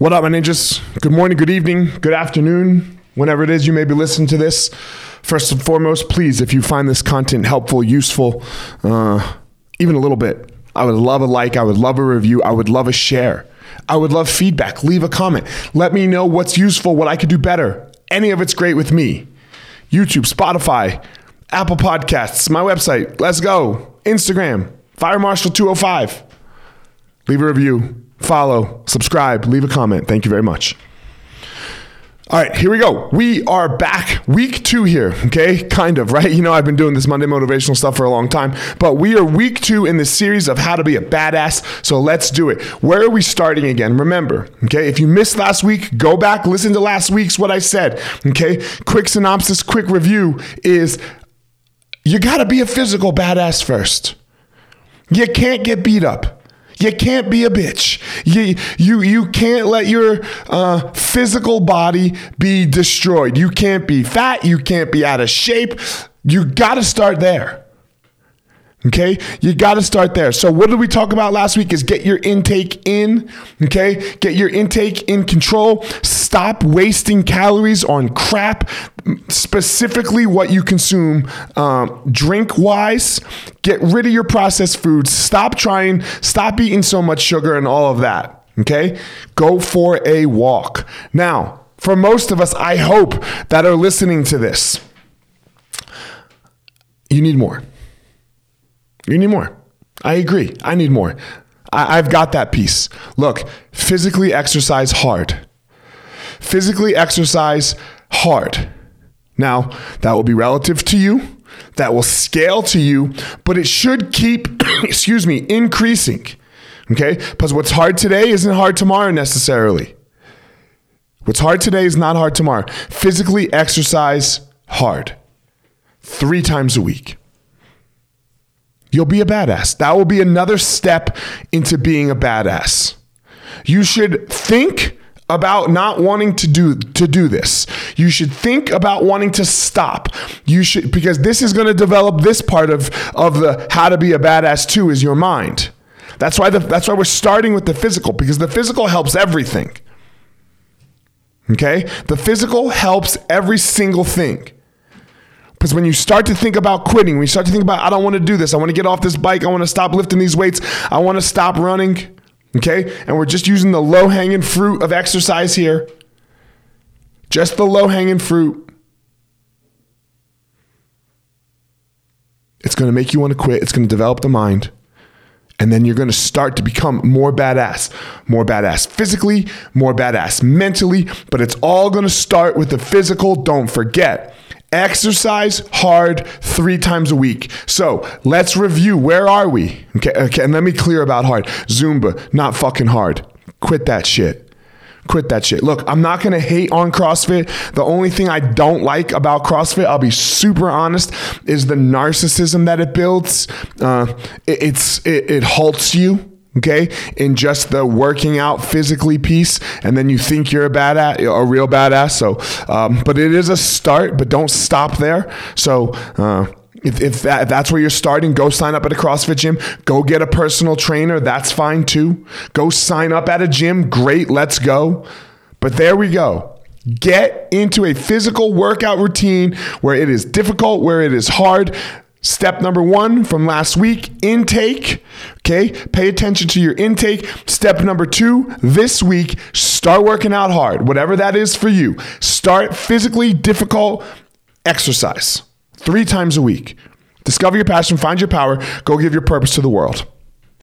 What up, my ninjas? Good morning, good evening, good afternoon, whenever it is you may be listening to this. First and foremost, please, if you find this content helpful, useful, uh, even a little bit, I would love a like, I would love a review, I would love a share. I would love feedback. Leave a comment. Let me know what's useful, what I could do better. Any of it's great with me. YouTube, Spotify, Apple Podcasts, my website. Let's go. Instagram, Fire Marshal 205. Leave a review, follow, subscribe, leave a comment. Thank you very much. All right, here we go. We are back week two here, okay? Kind of, right? You know, I've been doing this Monday motivational stuff for a long time, but we are week two in the series of how to be a badass. So let's do it. Where are we starting again? Remember, okay? If you missed last week, go back, listen to last week's what I said, okay? Quick synopsis, quick review is you gotta be a physical badass first. You can't get beat up. You can't be a bitch. You you you can't let your uh, physical body be destroyed. You can't be fat. You can't be out of shape. You got to start there. Okay, you got to start there. So, what did we talk about last week? Is get your intake in. Okay, get your intake in control. Stop wasting calories on crap, specifically what you consume um, drink wise. Get rid of your processed foods. Stop trying, stop eating so much sugar and all of that. Okay, go for a walk. Now, for most of us, I hope that are listening to this, you need more. You need more. I agree. I need more. I, have got that piece. Look, physically exercise hard. Physically exercise hard. Now, that will be relative to you, that will scale to you, but it should keep, excuse me, increasing. Okay? Because what's hard today isn't hard tomorrow necessarily. What's hard today is not hard tomorrow. Physically exercise hard three times a week. You'll be a badass. That will be another step into being a badass. You should think about not wanting to do to do this. You should think about wanting to stop. You should because this is going to develop this part of of the how to be a badass too is your mind. That's why the, that's why we're starting with the physical because the physical helps everything. Okay? The physical helps every single thing. Because when you start to think about quitting, when you start to think about, I don't want to do this, I want to get off this bike, I want to stop lifting these weights, I want to stop running, okay? And we're just using the low hanging fruit of exercise here. Just the low hanging fruit. It's going to make you want to quit. It's going to develop the mind. And then you're going to start to become more badass, more badass physically, more badass mentally. But it's all going to start with the physical. Don't forget. Exercise hard three times a week. So let's review. Where are we? Okay, okay, and let me clear about hard. Zumba, not fucking hard. Quit that shit. Quit that shit. Look, I'm not gonna hate on CrossFit. The only thing I don't like about CrossFit, I'll be super honest, is the narcissism that it builds. Uh, it, it's it, it halts you okay in just the working out physically piece and then you think you're a badass a real badass so um, but it is a start but don't stop there so uh, if, if, that, if that's where you're starting, go sign up at a CrossFit gym. Go get a personal trainer. That's fine too. Go sign up at a gym. Great. Let's go. But there we go. Get into a physical workout routine where it is difficult, where it is hard. Step number one from last week intake. Okay, pay attention to your intake. Step number two this week, start working out hard, whatever that is for you. Start physically difficult exercise three times a week. Discover your passion, find your power, go give your purpose to the world.